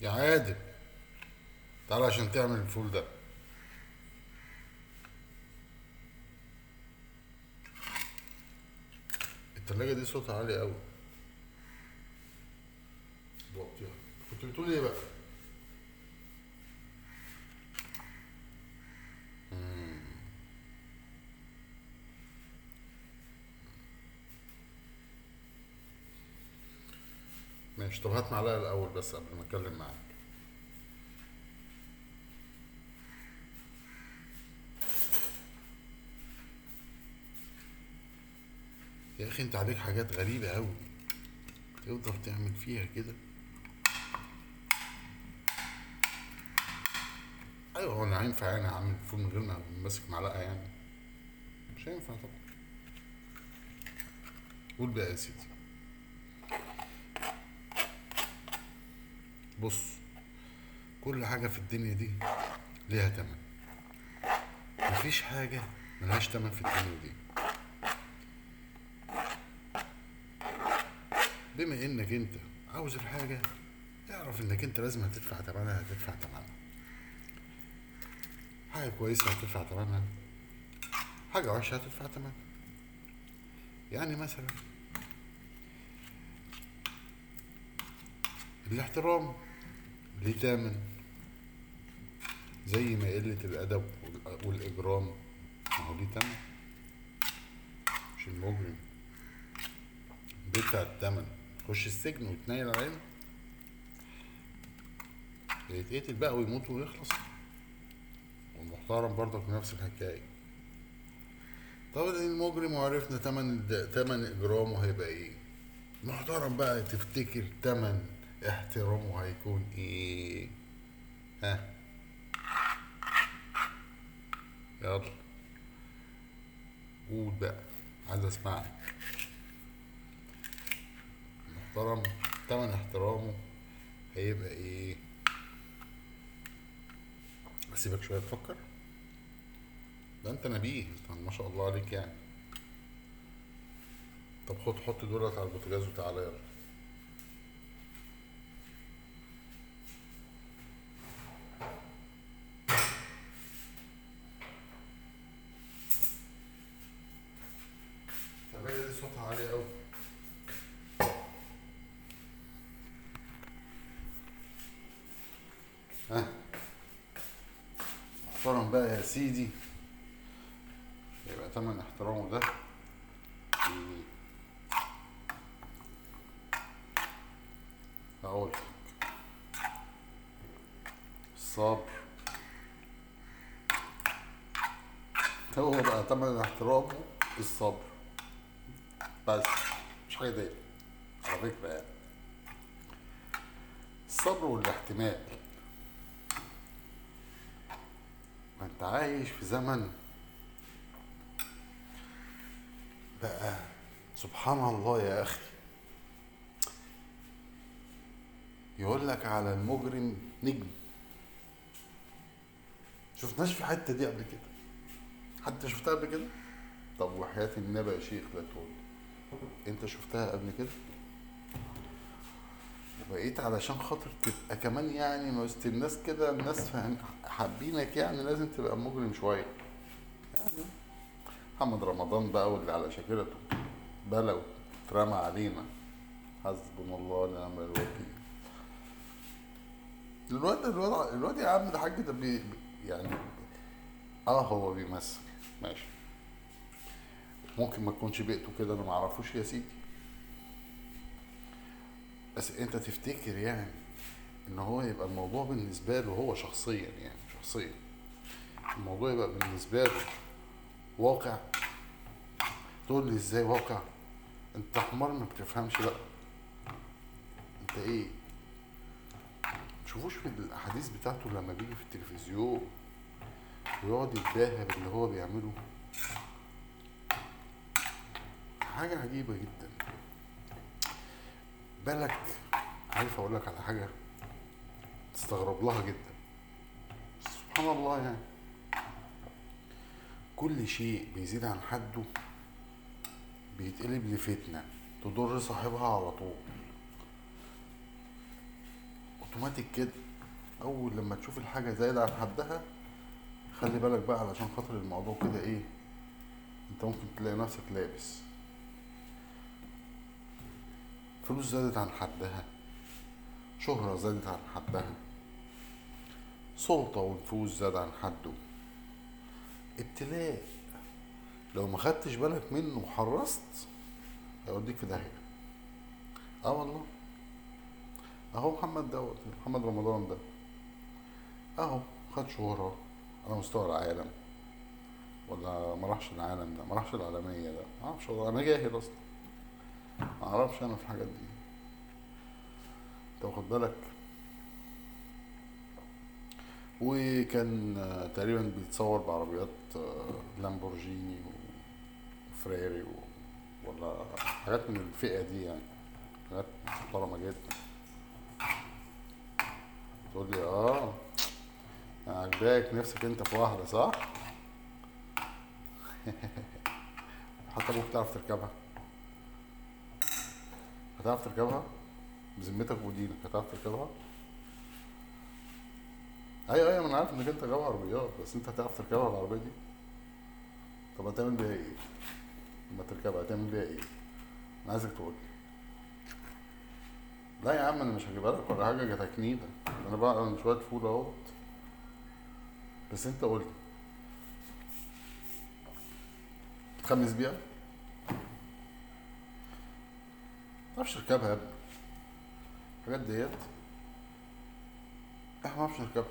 يا عادل تعال عشان تعمل الفول ده. التلاجة دي صوتها عالي قوي كنت بتقول إيه بقى؟ ماشي طب هات معلقة الأول بس قبل ما أتكلم معاك. يا أخي أنت عليك حاجات غريبة أوي. تقدر تعمل فيها كده؟ أيوة هو أنا هينفع يعني أعمل فول من غير ما ماسك معلقة يعني؟ مش هينفع طبعا. قول بقى يا سيدي. بص كل حاجة في الدنيا دي ليها تمن. مفيش حاجة ملهاش تمن في الدنيا دي. بما إنك أنت عاوز الحاجة اعرف إنك أنت لازم هتدفع تمنها هتدفع تمنها. حاجة كويسة هتدفع تمنها. حاجة وحشة هتدفع تمنها. يعني مثلا الاحترام. ليه تامن زي ما قلة الأدب وال- والإجرام. ما هو ليه تمن مش المجرم. بيدفع التمن. يخش السجن ويتنيل علينا يتقتل بقى ويموت ويخلص. والمحترم برضك نفس الحكاية. طب المجرم وعرفنا تمن تمن إجرامه هيبقى إيه؟ محترم بقى تفتكر تمن. احترامه هيكون إيه؟ ها؟ يلا. قول بقى. عايز أسمعك. محترم. تمن احترامه هيبقى إيه؟ اسيبك شوية تفكر. ده انت نبيه. انت ما شاء الله عليك يعني. طب خد حط دولت على البوتاجاز وتعالى يلا الثلاجة دي صوتها عالي أوي ها محترم بقى يا سيدي. يبقى تمن احترامه ده؟ هقول. الصبر هو بقى تمن احترامه الصبر. بس مش حاجة تاني. على فكرة يعني. الصبر والاحتمال ما انت عايش في زمن بقى سبحان الله يا أخي. يقول لك على المجرم نجم. شفناش في الحته دي قبل كده؟ حتى شفتها قبل كده؟ طب وحياة النبي يا شيخ لا تقول. أنت شفتها قبل كده؟ وبقيت علشان خاطر تبقى كمان يعني وسط الناس كده الناس فاهم حابينك يعني لازم تبقى مجرم شوية. يعني محمد رمضان بقى واللي على شاكرته بلوا اترمى علينا. حسبنا الله ونعم الوكيل. الواد الواد الواد يا عم ده حاج ده بي- يعني آه هو بيمثل. ماشي. ممكن ما تكونش بيئته كده أنا ما أعرفوش يا سيدي. بس انت تفتكر يعني ان هو يبقى الموضوع بالنسبة له هو شخصيا يعني شخصيا. الموضوع يبقى بالنسبة له واقع؟ تقول لي إزاي واقع؟ انت حمار ما بتفهمش بقى. انت إيه؟ تشوفوش في الأحاديث بتاعته لما بيجي في التلفزيون ويقعد يتباهى باللي هو بيعمله؟ حاجة عجيبة جدا. بالك عارف أقول لك على حاجة تستغرب لها جدا. سبحان الله يعني. كل شيء بيزيد عن حده بيتقلب لفتنة تضر صاحبها على طول. أوتوماتيك كده أول لما تشوف الحاجة زايدة عن حدها خلي بالك بقى علشان خاطر الموضوع كده إيه أنت ممكن تلاقي نفسك لابس. فلوس زادت عن حدها شهرة زادت عن حدها سلطة ونفوذ زاد عن حده. ابتلاء لو ما خدتش بالك منه وحرصت هيوديك في داهية. آه والله. أهو محمد دوت محمد رمضان ده. أهو خد شهرة على مستوى العالم. ولا ما راحش العالم ده ما راحش العالمية ده. ما أعرفش أنا جاهل أصلا. ما أعرفش أنا في الحاجات دي انت واخد بالك وكان تقريبا بيتصور بعربيات آه، لامبورجيني وفراري. ولا حاجات من الفئة دي يعني حاجات محترمة جدا تقول لي آه عجباك نفسك أنت في واحدة صح؟ حتى أبوك تعرف تركبها هتعرف تركبها؟ بذمتك ودينك هتعرف تركبها؟ أيوه أيوه أنا عارف إنك أنت جاوب عربيات بس أنت هتعرف تركبها العربيه دي؟ طب هتعمل بيها إيه؟ لما تركبها هتعمل بيها إيه؟ أنا عايزك تقول. لا يا عم أنا مش هجيبها لك ولا حاجة جاتك نيده أنا أنا شوية فول أهوت. بس أنت قول لي. تخمس بيها؟ متعرفش تركبها يا ابني الحاجات ديت. إحنا ما نعرفش نركبها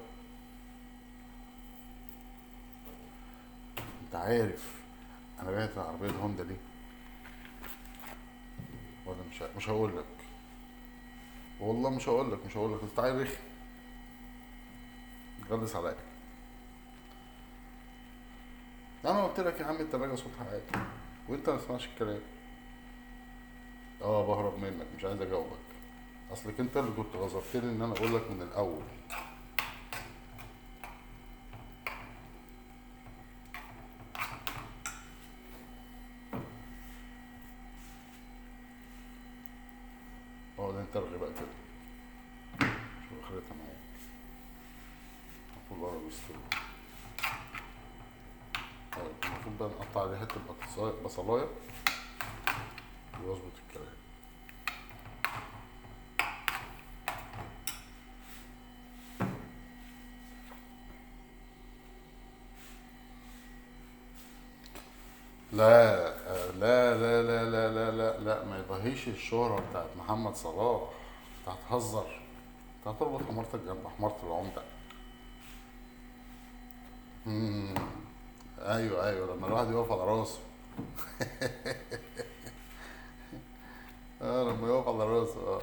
انت عارف أنا بعت عربية هوندا ليه؟ ولا مش مش هقول لك. والله مش هقول لك مش هقول لك انت عيل رخي غلس عليا. أنا قلت لك يا عم التلاجة صوتها عالي وانت ما تسمعش الكلام. آه بهرب منك مش عايز اجاوبك. اصلك انت اللي كنت غصبتني ان أنا أقول لك من الأول. آه ده انت الغي بقى كده. شوف اخرتها معاك المفروض ورا الاسطول طيب المفروض بقى نقطع عليه حتة بصلايه ويظبط الكلام. لا لا لا لا لا لا لا, لا. ما يضاهيش الشهرة بتاعت محمد صلاح انت هتهزر انت هتربط حمارتك جنب حمارة العمدة. أيوه أيوه لما الواحد يقف على راسه. آه لما يقف على راسه آه.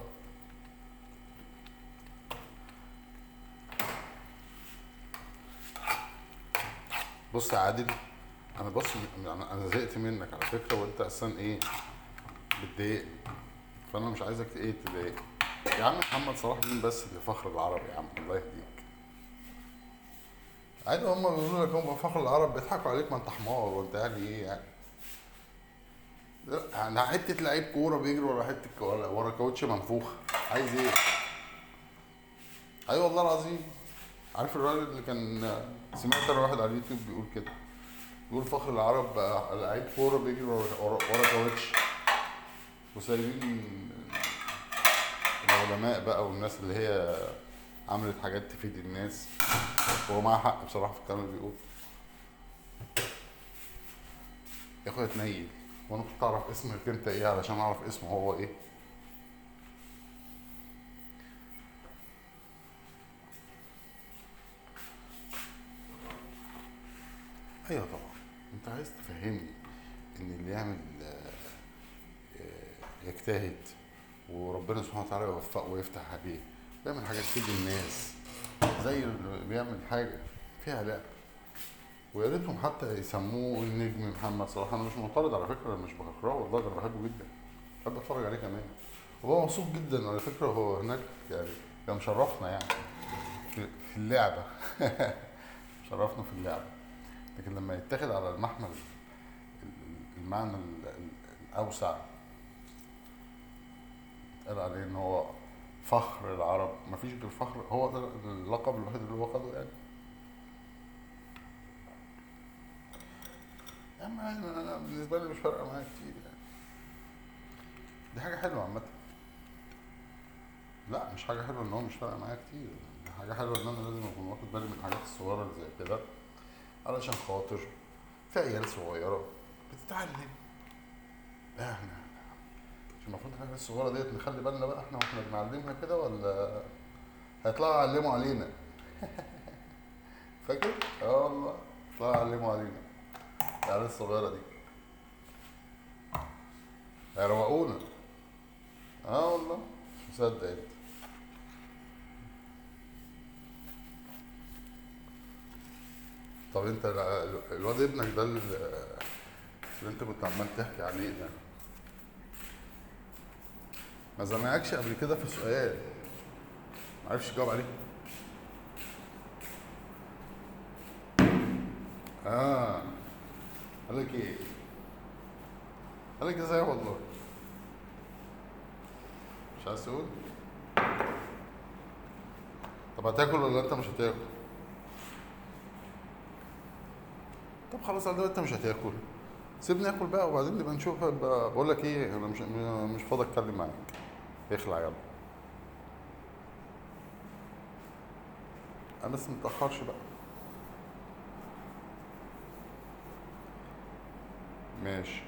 بص يا عادل أنا بص أنا أنا زهقت منك على فكرة وأنت أساسا إيه بتضايقني. فأنا مش عايزك إيه تضايق يا عم محمد صلاح مين بس اللي فخر العرب يا عم الله يهديك. عادي هم بيقولوا لك هم فخر العرب بيضحكوا عليك ما أنت حمار وأنت يعني إيه يعني؟ لا يعني حتة لعيب كورة بيجري ورا حتة ورا كاوتش منفوخ. عايز إيه؟ اي والله العظيم. عارف الراجل اللي كان سمعت أنا واحد على اليوتيوب بيقول كده. بيقول فخر العرب بقى لعيب كورة بيجري ورا كاوتش وسايبين العلماء بقى والناس اللي هي عملت حاجات تفيد الناس. وهو معاه حق بصراحة في الكلام اللي بيقول. يا أخويا تنيل وأنا كنت أعرف اسمك أنت إيه علشان أعرف اسمه هو إيه. أيوه طبعا. انت عايز تفهمني ان اللي يعمل آه، يجتهد وربنا سبحانه وتعالى يوفقه ويفتح عليه. بيعمل حاجات تفيد الناس زي اللي بيعمل حاجة فيها لعب ويا ريتهم حتى يسموه النجم محمد صلاح. أنا مش معترض على فكرة مش بكرهه والله أنا بحبه جدا. بحب أتفرج عليه كمان. وهو مبسوط جدا على فكرة هو هناك يعني كان مشرفنا يعني في اللعبة. شرفنا في اللعبة. لكن لما يتاخد على المحمل ال- المعنى ال- ال- الأوسع قال عليه إن هو فخر العرب. مفيش غير فخر هو ده اللقب الوحيد اللي هو خده يعني. عم أنا بالنسبة لي مش فارقة معايا كتير يعني. دي حاجة حلوة عامة. لا مش حاجة حلوة إن هو مش فارقة معايا كتير. حاجة حلوة إن أنا لازم أكون واخد بالي من الحاجات الصغيرة اللي زي كده. علشان خاطر في عيال صغيرة بتتعلم. إحنا مش المفروض الحاجات الصغيرة ديت نخلي بالنا بقى إحنا وإحنا بنعلمها كده ولا هيطلعوا يعلموا علينا؟ فاكر؟ آه والله يطلعوا يعلموا علينا. العيال الصغيرة دي. هيروقونا. آه والله مش مصدق أنت. طب انت ال- الواد ابنك ده اللي انت كنت عمال تحكي عليه ده ما زنقكش قبل كده في سؤال؟ معرفش تجاوب عليه. آه. قال لك إيه؟ قال لك إزاي والله؟ مش عايز تقول؟ طب هتاكل ولا أنت مش هتاكل؟ طب خلاص على انت مش هتاكل. سيبني آكل بقى وبعدين نبقى نشوف بقول لك إيه أنا مش مش فاضي أتكلم معاك. اخلع يلا. أنا بس متأخرش بقى. ماشي.